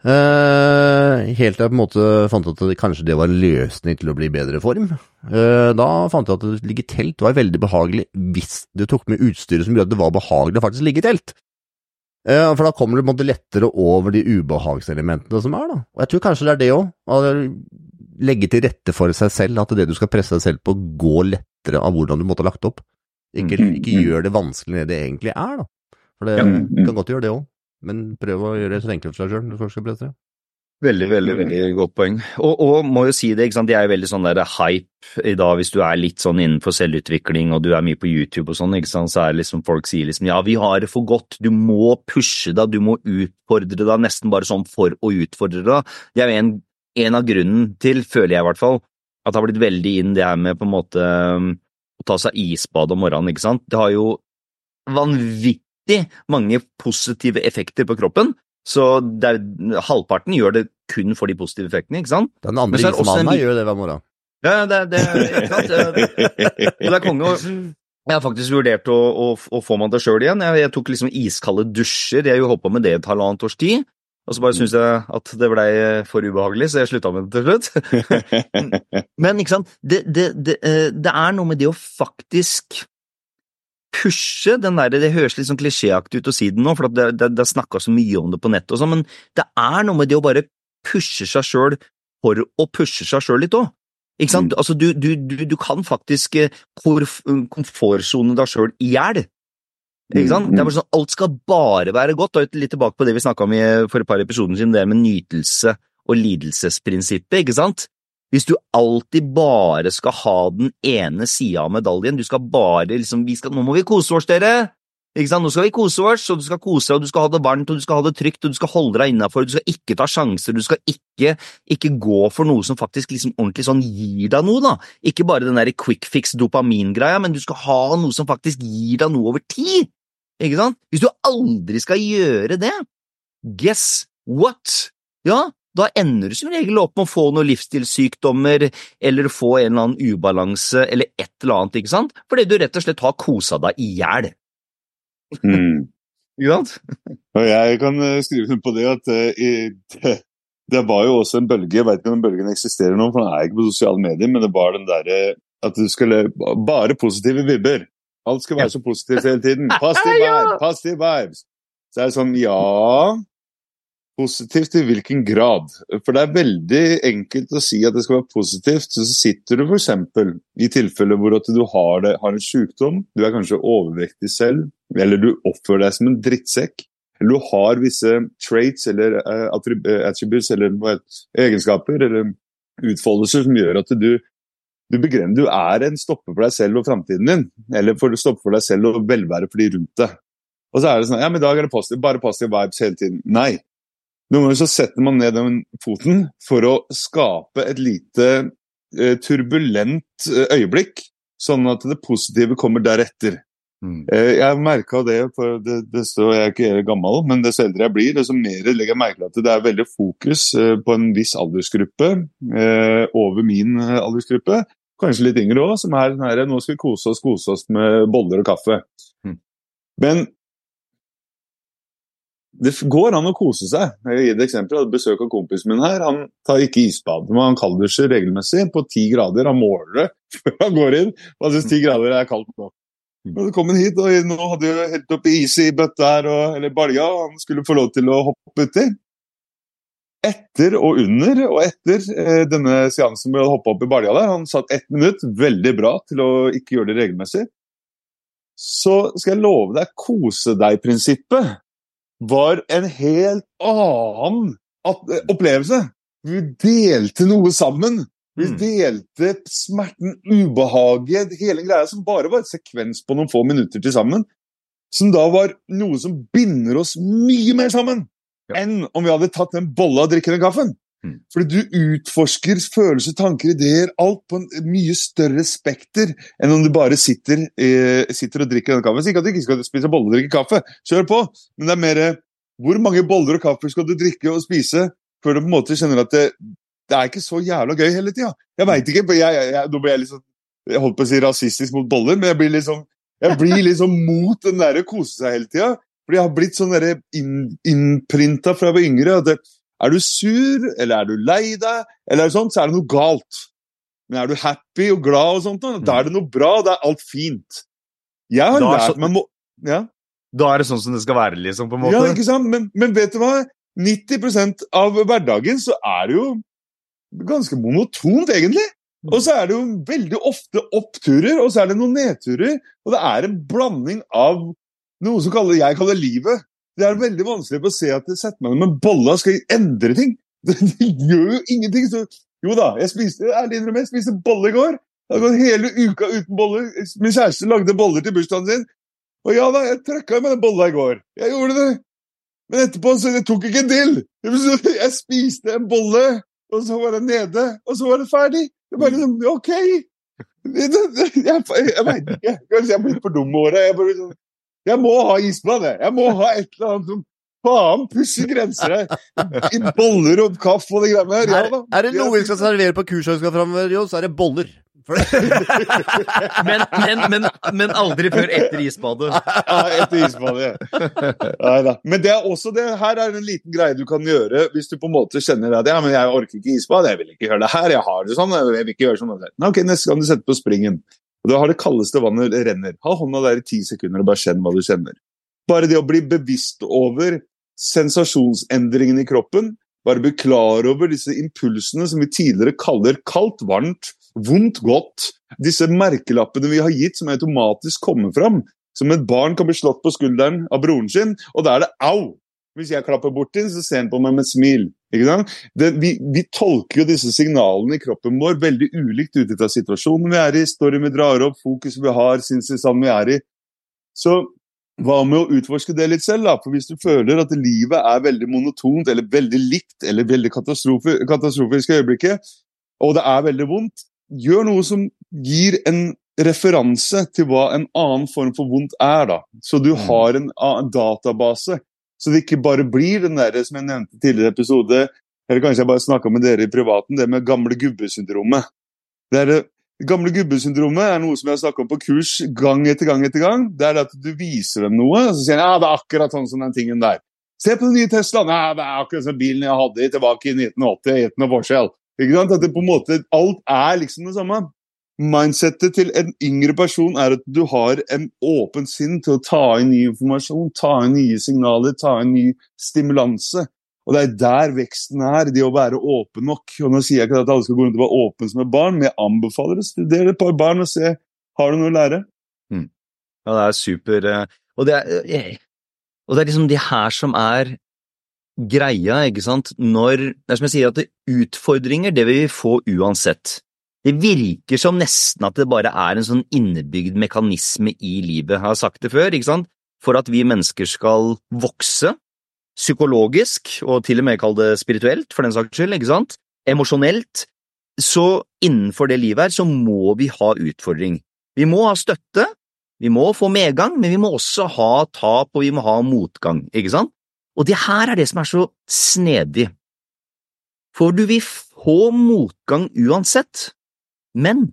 Eh, helt til jeg på en måte fant ut at det, kanskje det var løsning til å bli i bedre form. Uh, da fant jeg at å ligge i telt var veldig behagelig hvis du tok med utstyret som gjorde at det var behagelig å faktisk ligge i telt. Uh, for da kommer du på en måte lettere over de ubehagselementene som er, da. Og jeg tror kanskje det er det òg. Legge til rette for seg selv, at det du skal presse deg selv på, går lettere av hvordan du måtte ha lagt opp. Ikke, Mm, ikke gjør det vanskeligere enn det egentlig er, da. For det mm. kan godt gjøre det òg, men prøv å gjøre det så enkelt for deg sjøl når du først skal presse det. Veldig, veldig veldig godt poeng. Og, og må jo si det, ikke sant? jeg er veldig sånn der hype i dag hvis du er litt sånn innenfor selvutvikling og du er mye på YouTube og sånn, ikke sant? så er det liksom folk sier liksom ja, vi har det for godt, du må pushe deg, du må utfordre deg, nesten bare sånn for å utfordre deg. Det er jo en, en av grunnen til, føler jeg i hvert fall, at det har blitt veldig inn det her med på en måte um, å ta seg isbad om morgenen, ikke sant. Det har jo vanvittig mange positive effekter på kroppen. Så det er, halvparten gjør det kun for de positive effektene, ikke sant? Den andre ismannen en her gjør det hver morgen. Ja, det, det, ikke sant? Det er konge. Jeg har faktisk vurdert å, å, å få meg det sjøl igjen. Jeg, jeg tok liksom iskalde dusjer. Jeg holdt på med det et halvannet års tid. Og så bare syntes jeg at det blei for ubehagelig, så jeg slutta med det til slutt. Men ikke sant, det, det, det, eh, det er noe med det å faktisk pushe den der, Det høres litt sånn klisjéaktig ut å si det nå, for det, det, det er snakka så mye om det på nettet og sånn, men det er noe med det å bare pushe seg sjøl for å pushe seg sjøl litt òg. Ikke sant? Mm. Altså, du, du, du, du kan faktisk eh, korf- komfortsone deg sjøl i hjel. Ikke sant? Mm, Det er bare sånn, Alt skal bare være godt. Og litt tilbake på det vi snakka om i, for et par episoder siden, det med nytelse og lidelsesprinsippet. ikke sant? Hvis du alltid bare skal ha den ene sida av medaljen, du skal bare liksom 'Nå må vi kose oss, dere!' Ikke sant? Nå skal vi kose oss, og du skal kose deg, og du skal ha det varmt, og du skal ha det trygt, og du skal holde deg innafor, du skal ikke ta sjanser, du skal ikke, ikke gå for noe som faktisk liksom ordentlig sånn gir deg noe, da. Ikke bare den der quick fix dopamin-greia, men du skal ha noe som faktisk gir deg noe over tid. Ikke sant? Hvis du aldri skal gjøre det, guess what? Ja, da ender du som regel opp med å få noen livsstilssykdommer, eller få en eller annen ubalanse, eller et eller annet, ikke sant? Fordi du rett og slett har kosa deg i hjel. Mm. Ikke sant? Og jeg kan eh, skrive under på det at uh, det, det var jo også en bølge, jeg vet ikke om den bølgen eksisterer nå, for den er ikke på sosiale medier, men det var den derre at du skulle Bare positive vibber. Alt skal være så positivt hele tiden. Positive vibes, positive vibes. Så er det sånn, ja Positivt i hvilken grad? For det er veldig enkelt å si at det skal være positivt. Så sitter du f.eks. i tilfeller hvor at du har, det, har en sykdom, du er kanskje overvektig selv, eller du oppfører deg som en drittsekk, eller du har visse traits eller uh, attributes eller uh, egenskaper eller utfoldelser som gjør at du du, begrenner, du er en stopper for deg selv og framtiden din, eller for du stoppe for deg selv og velvære for de rundt deg. Og så er det sånn ja, men i dag er det positiv, bare positive vibes hele tiden. Nei. Noen ganger så setter man ned den foten for å skape et lite eh, turbulent eh, øyeblikk, sånn at det positive kommer deretter. Eh, Jeg merka det, for det, det står, jeg er ikke gammel, men dess eldre jeg blir, desto mer legger jeg merke til at det er veldig fokus eh, på en viss aldersgruppe, eh, over min eh, aldersgruppe, kanskje litt yngre òg, som er sånn her Nå skal vi kose oss, kose oss med boller og kaffe. Mm. Men det går an å kose seg. Jeg vil gi et eksempel. Jeg hadde besøk av kompisen min her. Han tar ikke isbad, men han kalddusjer regelmessig på ti grader. Han måler det før han går inn, og han syns ti grader er kaldt nå. Og så kom han hit, og nå hadde jo helt oppi is i bøtta her, og, eller balja, og han skulle få lov til å hoppe uti. Etter og under og etter eh, denne seansen hvor han hoppa opp i balja der, han satt ett minutt, veldig bra til å ikke gjøre det regelmessig, så skal jeg love deg, kose deg-prinsippet var en helt annen opplevelse. Vi delte noe sammen. Vi Mm. delte smerten, ubehaget, hele greia som bare var et sekvens på noen få minutter til sammen. Som da var noe som binder oss mye mer sammen Ja. enn om vi hadde tatt den bolla og drikke den kaffen. Mm. Fordi du utforsker følelser, tanker, ideer, alt på en mye større spekter enn om du bare sitter, eh, sitter og drikker denne kaffen. Ikke at du ikke skal spise boller og drikke kaffe, kjør på, men det er mer hvor mange boller og kaffe skal du drikke og spise før du på en måte kjenner at det, det er ikke så jævla gøy hele tida. Jeg veit ikke, jeg, jeg, jeg, nå blir jeg sånn jeg holdt på å si rasistisk mot boller, men jeg blir liksom, jeg blir liksom mot den derre kose seg hele tida. Fordi jeg har blitt sånn innprinta fra jeg var yngre. at det, Er du sur, eller er du lei deg, eller er sånt, så er det noe galt. Men er du happy og glad, og sånt, da er det noe bra, da er alt fint. Jeg har lært så- meg må... ja? Da er det sånn som det skal være, liksom, på en måte. ja, ikke sant? Men, men vet du hva? 90% av hverdagen så er det jo ganske monotont, egentlig. Mm. Og så er det jo veldig ofte oppturer, og så er det noen nedturer. Og det er en blanding av noe som jeg kaller livet. Det er veldig vanskelig å se at det setter meg ned med bolla skal endre ting. Det, gjør jo ingenting. Så, jo da, jeg spiste ærlig innrømme, jeg spiste bolle i går. Jeg har gått hele uka uten boller. Min kjæreste lagde boller til bursdagen sin. Og ja da, jeg trøkka med den bolla i går. Jeg gjorde det. Men etterpå så jeg tok ikke en til. Jeg spiste en bolle, og så var den nede, og så var det ferdig. Det var liksom OK. Det- det- det- Jeg, jeg veit ikke. Jeg er blitt for dum med året. Jeg, sånn, jeg må ha isbad, jeg. Jeg må ha et eller annet som faen pusher grenser her. I boller og kaffe og de greiene der. Ja, Er, det noe vi skal servere på kurset vi skal framover, Jo, så er det boller. Men, men, men, men aldri før etter isbadet. Ja, etter isbadet. Nei da. Men det er også det, her er en liten greie du kan gjøre hvis du på en måte kjenner at ja, men jeg orker ikke isbad, jeg vil ikke gjøre det her, jeg har det sånn, jeg vil ikke gjøre sånn. Nei, ok, Neste gang du setter på springen, og da har det kaldeste vannet renner, ha hånda der i ti sekunder og bare kjenn hva du kjenner. Bare det å bli bevisst over sensasjonsendringene i kroppen, bare bli klar over disse impulsene som vi tidligere kaller kaldt, varmt, vondt, godt. Disse merkelappene vi har gitt som automatisk kommer fram. Som et barn kan bli slått på skulderen av broren sin, og da er det au! Hvis jeg klapper borti den, så ser han på meg med smil. Det, vi, vi tolker jo disse signalene i kroppen vår veldig ulikt ut fra situasjonen vi er i, storyen vi drar opp, fokuset vi har, sinnstilstanden vi er i. Så hva med å utforske det litt selv, da? For hvis du føler at livet er veldig monotont, eller veldig likt, eller veldig katastrofe, katastrofisk i øyeblikket, og det er veldig vondt, gjør noe som gir en referanse til hva en annen form for vondt er, da. Så du har en, en database. Så det ikke bare blir den der som jeg nevnte i tidligere episode, eller kanskje jeg bare snakka med dere i privaten, det med gamle gubbesyndromet. Det er det Gamle gubbesyndromet er noe som jeg har snakka om på kurs gang etter gang. etter gang. Det er at du viser dem noe, og så sier de ja, det er akkurat sånn som den tingen der. Se på den nye Teslaen! Ja, det er akkurat som bilen jeg hadde tilbake i 1980. Ikke noe forskjell. Ikke sant? At det på en måte, Alt er liksom det samme. Mindsettet til en yngre person er at du har en åpen sinn til å ta inn ny informasjon, ta inn nye signaler, ta inn ny stimulanse. Og Det er der veksten er, det å være åpen nok. Og Nå sier jeg ikke at alle skal gå rundt og være åpne som et barn, men jeg anbefaler å studere et par barn og se har du noe å lære. Ja, det er super. eh, Og det er, eh, og det er liksom det her som er greia, ikke sant? Når Det er som jeg sier, at utfordringer, det vil vi få uansett. Det virker som nesten at det bare er en sånn innebygd mekanisme i livet. Jeg har sagt det før, ikke sant? For at vi mennesker skal vokse, psykologisk, og til og med kall det spirituelt, for den saks skyld, ikke sant? Emosjonelt. Så innenfor det livet her, så må vi ha utfordring. Vi må ha støtte, vi må få medgang, men vi må også ha tap, og vi må ha motgang, ikke sant? Og det her er det som er så snedig. For du vil få motgang uansett, men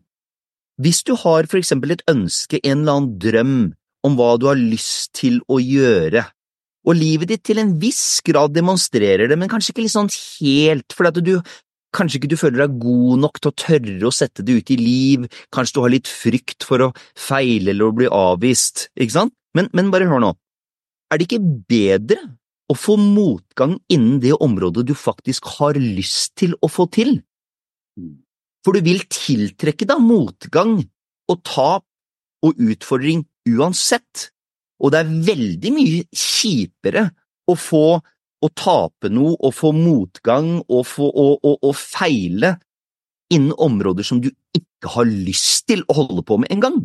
hvis du har for eksempel et ønske, en eller annen drøm om hva du har lyst til å gjøre, og livet ditt til en viss grad demonstrerer det, men kanskje ikke sånn helt, fordi du Kanskje ikke du føler deg god nok til å tørre å sette det ut i liv, kanskje du har litt frykt for å feile eller å bli avvist, ikke sant? Men, men bare hør nå, er det ikke bedre å få motgang innen det området du faktisk har lyst til å få til? For du vil tiltrekke deg motgang og tap og utfordring uansett, og det er veldig mye kjipere å få å tape noe og få motgang og, få, og, og, og feile innen områder som du ikke har lyst til å holde på med engang.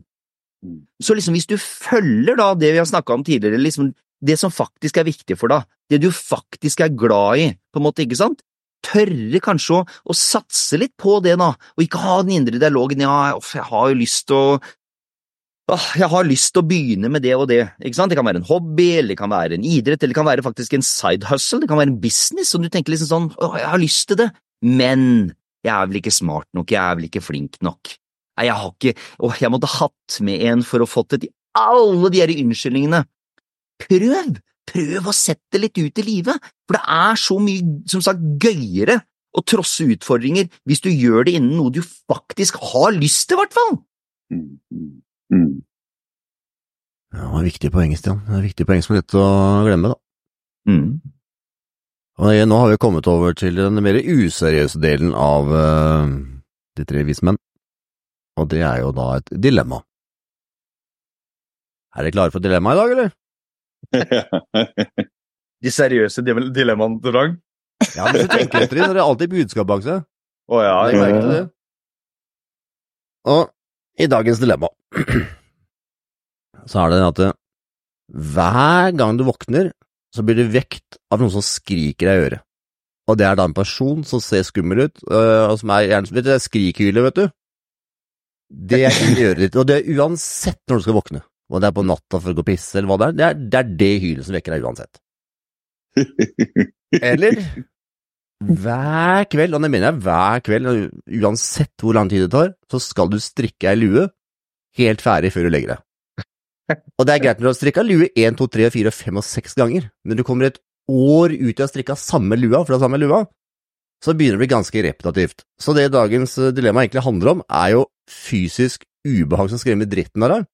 Så liksom hvis du følger da det vi har snakka om tidligere, liksom det som faktisk er viktig for deg, det du faktisk er glad i, på en måte, ikke sant? Tørre kanskje å, å satse litt på det, da, og ikke ha den indre dialogen ja, jeg har jo lyst til å jeg har lyst til å begynne med det og det, ikke sant? Det kan være en hobby, eller det kan være en idrett, eller det kan være faktisk en side hustle, det kan være en business, og du tenker liksom sånn, åh, jeg har lyst til det, men jeg er vel ikke smart nok, jeg er vel ikke flink nok. Nei, jeg har ikke, åh, jeg måtte hatt med en for å fått det til alle de her unnskyldningene. Prøv prøv å sette det litt ut i livet, for det er så mye, som sagt, gøyere å trosse utfordringer hvis du gjør det innen noe du faktisk har lyst til, i hvert fall. Mm, mm, mm. Ja, det var viktige poeng, Stian. Det er viktige poeng som er lett å glemme, da. Mm. Og nå har vi kommet over til den mer useriøse delen av uh, De tre vismenn, og det er jo da et dilemma. Er dere klare for dilemma i dag, eller? De seriøse dilemmaene til Drang? Ja, hvis du tenker etter det, så er det alltid budskap bak seg. Å ja, Legg ja, merke ja. det. Og i dagens dilemma så er det at eh, hver gang du våkner, så blir du vekt av noen som skriker deg i øret. Og det er da en person som ser skummel ut, øh, og som er gjerne Vet du, det er skrikhylet, vet du. Det er i øret ditt, og det er uansett når du skal våkne. Om det er på natta for å gå og pisse, eller hva det er. Det er det, er det hylet som vekker deg uansett. Eller hver kveld, og det mener jeg hver kveld, uansett hvor lang tid det tar, så skal du strikke ei lue helt ferdig før du legger deg. Og det er greit når du har strikka lue 1, 2, 3, 4, 5 og 6 ganger, men du kommer et år ut i å ha strikka samme lua, for er samme lua, så begynner det å bli ganske repetitivt. Så det dagens dilemma egentlig handler om, er jo fysisk ubehag som skremmer dritten av deg,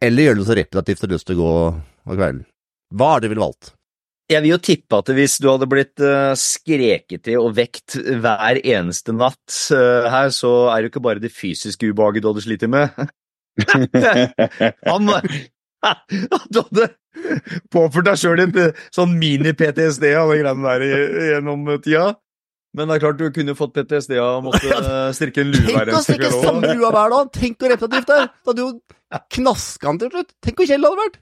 eller gjøre det så repetitivt du har lyst til å gå om kvelden. Hva er det du ville valgt? Jeg vil jo tippe at hvis du hadde blitt uh, skreket til og vekt hver eneste natt eh, her, så er det jo ikke bare det fysiske ubehaget du hadde slitt med. Han Du hadde påført deg sjøl en eh, sånn mini-PTSD av de greiene der gjennom tida. Men det er klart du kunne fått PTSD av å måtte eh, strikke en lue Tenk å eneste strikke samme lua hver dag! Tenk hvor repetitivt det er! Da hadde jo knaska den til slutt! Tenk hvor det hadde vært!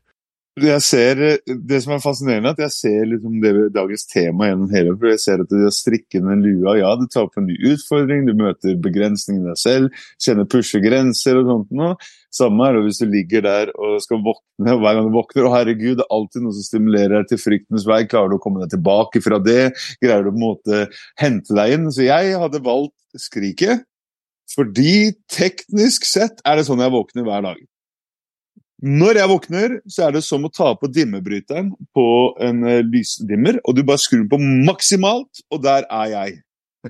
Jeg ser, det som er fascinerende, er at jeg ser liksom det, dagens tema gjennom hele for Jeg ser at det å strikke den lua, ja, du tar opp en ny utfordring, du møter begrensningene deg selv, kjenner pushe grenser og sånt noe. Samme er det hvis du ligger der og skal våkne, og hver gang du våkner, å herregud, det er alltid noe som stimulerer deg til fryktens vei. Klarer du å komme deg tilbake fra det? Greier du på en måte hente deg inn? Så jeg hadde valgt skriket, fordi teknisk sett er det sånn jeg våkner hver dag. Når jeg våkner, så er det som å ta på dimmebryteren på en eh, lysdimmer, og du bare skrur den på maksimalt, og der er jeg.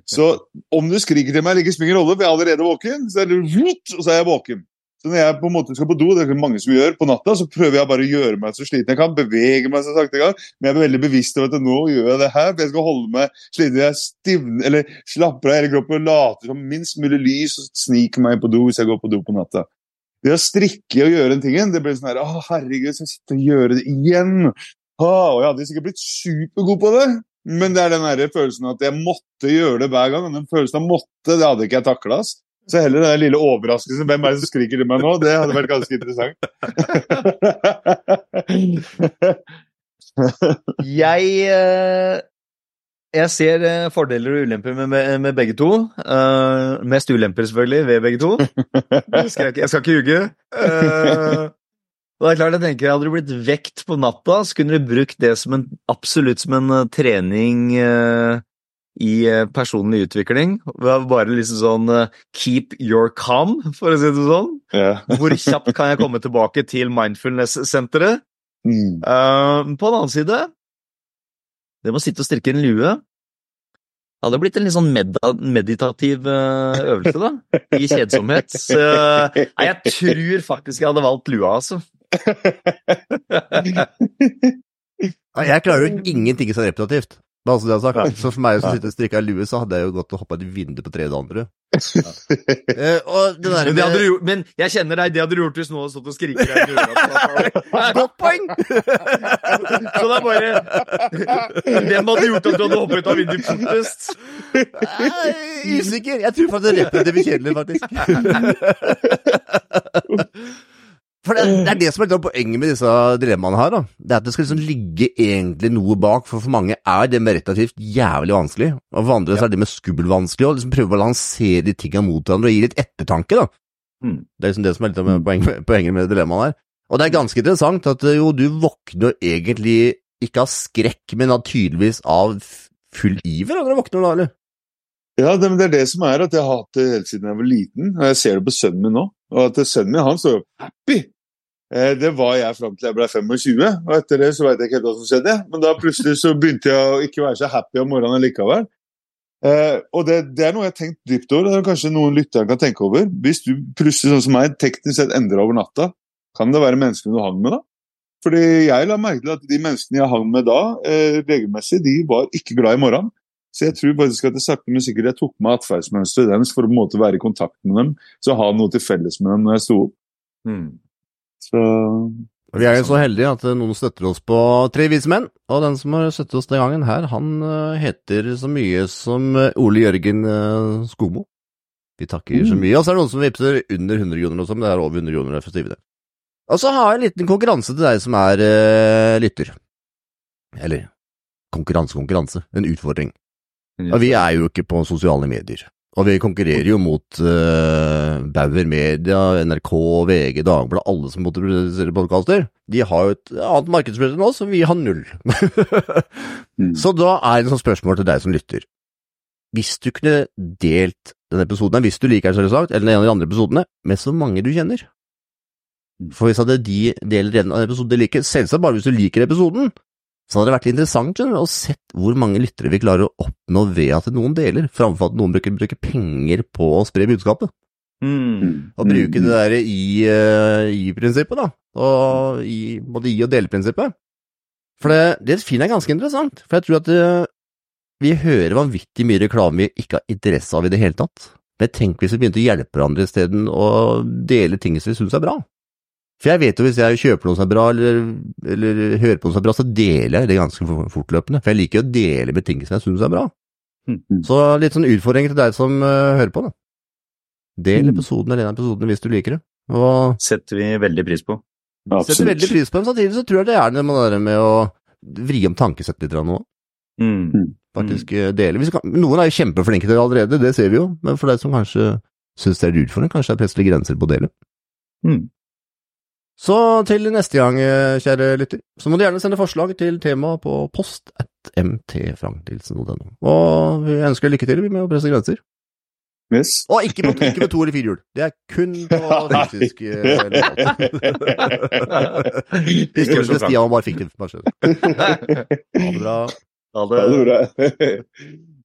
Så om du skriker til meg, eller ikke spiller ingen rolle, for jeg er allerede våken, så er det og så er jeg våken. Så når jeg på en måte skal på do, det er det mange som gjør på natta, så prøver jeg bare å gjøre meg så sliten jeg kan, bevege meg så sakte jeg kan, men jeg er veldig bevisst over at nå gjør jeg det her, for jeg skal holde meg sliten, jeg stivner, eller slapper av hele kroppen og later som minst mulig lys, og sniker meg på do hvis jeg går på do på natta. Det å strikke og gjøre den tingen, det blir sånn her Å, herregud, skal jeg sitte og gjøre det igjen? Å, og jeg hadde sikkert blitt supergod på det, men det er den der følelsen at jeg måtte gjøre det hver gang. Og den følelsen av måtte, det hadde ikke jeg takla. Så heller den lille overraskelsen Hvem er det som skriker til meg nå? Det hadde vært ganske interessant. Jeg, eh, jeg ser eh, fordeler og ulemper med, med, med begge to. Uh, mest ulemper, selvfølgelig, ved begge to. Jeg skal ikke, jeg skal ikke ljuge. Uh, det er klart, jeg tenker, Hadde du blitt vekt på natta, så kunne du brukt det som en, absolutt som en trening uh, i personlig utvikling. Bare liksom sånn keep your calm, for å si det sånn. Yeah. Hvor kjapt kan jeg komme tilbake til mindfulness-senteret? Mm. På den annen side, det med å sitte og strikke en lue det hadde blitt en litt sånn med meditativ eh, øvelse, da. I kjedsomhet. Så nei, jeg tror faktisk jeg hadde valgt lua, altså. Jeg klarer jo ingenting som er repetitivt. Bare så det er sagt. Så for meg som sitter og strikker lue, så hadde jeg jo gått og hoppa et vindu på tredje andre. Eh, og det der Men, det gjort, men jeg kjenner deg, det hadde du gjort hvis noen hadde stått og skriket i øret. Godt poeng! Så det er bare Hvem hadde gjort at du hadde hoppet ut av vinduet fortest? Jeg er usikker. Jeg tror faktisk det er repetitivt kjedelig, faktisk. For det, det er det som er litt poenget med disse dilemmaene her. da. Det er at det skal liksom ligge egentlig noe bak, for for mange er det med relativt jævlig vanskelig. Og for andre så er det med skummelt vanskelig, og liksom prøve å balansere de tinga mot hverandre og gi litt ettertanke. da. Mm. Det er liksom det som er litt av poenget, poenget med dilemmaene her. Og det er ganske interessant at jo, du våkner egentlig ikke av skrekk, men av tydeligvis av full iver når du våkner da, eller? Ja, det, men det er det som er at jeg har hatt det helt siden jeg var liten, og jeg ser det på sønnen min nå. Og at sønnen min han står jo happy. Eh, Det var jeg fram til jeg ble 25, og etter det så veit jeg ikke helt hva som skjedde. Men da plutselig så begynte jeg å ikke være så happy om morgenen likevel. Eh, og det, det er noe jeg har tenkt dypt over, og kanskje noen lyttere kan tenke over. Hvis du plutselig, sånn som meg, teknisk sett endrer over natta, kan det være menneskene du hang med da? Fordi jeg la merke til at de menneskene jeg hang med da, eh, regelmessig, de var ikke glad i morgenen. Så jeg tror faktisk at det sakte, men sikkert jeg tok med atferdsmønsteret deres for å på en måte være i kontakt med dem, så ha noe til felles med dem når jeg sto opp. Mm. Så Vi er jo så heldige at eh, noen støtter oss på Tre vise menn, og den som har støttet oss den gangen her, han eh, heter så mye som eh, Ole Jørgen Skomo Skogmo. Vi takker så Mm. mye, og så er det noen som vippser under 100 kroner også, men det er over 100 kroner for stive det. Og så har jeg en liten konkurranse til deg som er uh, lytter. Eller konkurranse, konkurranse. En utfordring. Og vi er jo ikke på sosiale medier. Og vi konkurrerer jo mot uh, Bauer Media, NRK, VG, Dagbladet, alle som måtte produsere podkaster. De har jo et annet markedsfører enn oss, og vi har null. Mm. Så da er det et sånt spørsmål til deg som lytter. Hvis du kunne delt denne episoden, hvis du liker den selvsagt, eller en av de andre episodene, med så mange du kjenner For hvis hadde de deler en av episoden de liker, selvsagt bare hvis du liker episoden, så hadde det vært interessant skjønner å sett hvor mange lyttere vi klarer å oppnå ved at noen deler, framfor at noen bruker, bruker penger på å spre budskapet. Mm. Og bruke det der i, eh, i-prinsippet, da. Og i, både i- og dele-prinsippet. For det, det finner jeg ganske interessant. For jeg tror at eh, vi hører vanvittig mye reklame vi ikke har interesse av i det hele tatt. Men tenk hvis vi begynte å hjelpe hverandre isteden og dele ting som vi syns er bra. For jeg vet jo hvis jeg kjøper noe som er bra, eller, eller hører på noe som er bra, så deler jeg det ganske fortløpende. For jeg liker å dele med ting som jeg syns er bra. Mm. Så litt sånn utfordring til deg som uh, hører på, da. Del Mm. episoden eller en av episodene hvis du liker det. Og Setter vi veldig pris på. Absolutt. setter veldig pris på dem. Samtidig så tror jeg det er det med, det med å vri om tankesettet litt nå. Mm. Faktisk mm. dele. Kan, noen er jo kjempeflinke til det allerede, det ser vi jo. Men for deg som kanskje syns det er utfordrende, kanskje det er presselige grenser på å dele. Mm. Så til neste gang, eh, kjære lytter, så må du gjerne sende forslag til tema på post at mtfranknilsen.no. Og vi ønsker lykke til med å presse grenser. Yes. Og ikke med, ikke på to eller fire hjul. Det er kun på fysisk. Historien til Stian var bare fiktiv. Bare. Ha det bra. Ha Ha det. det bra.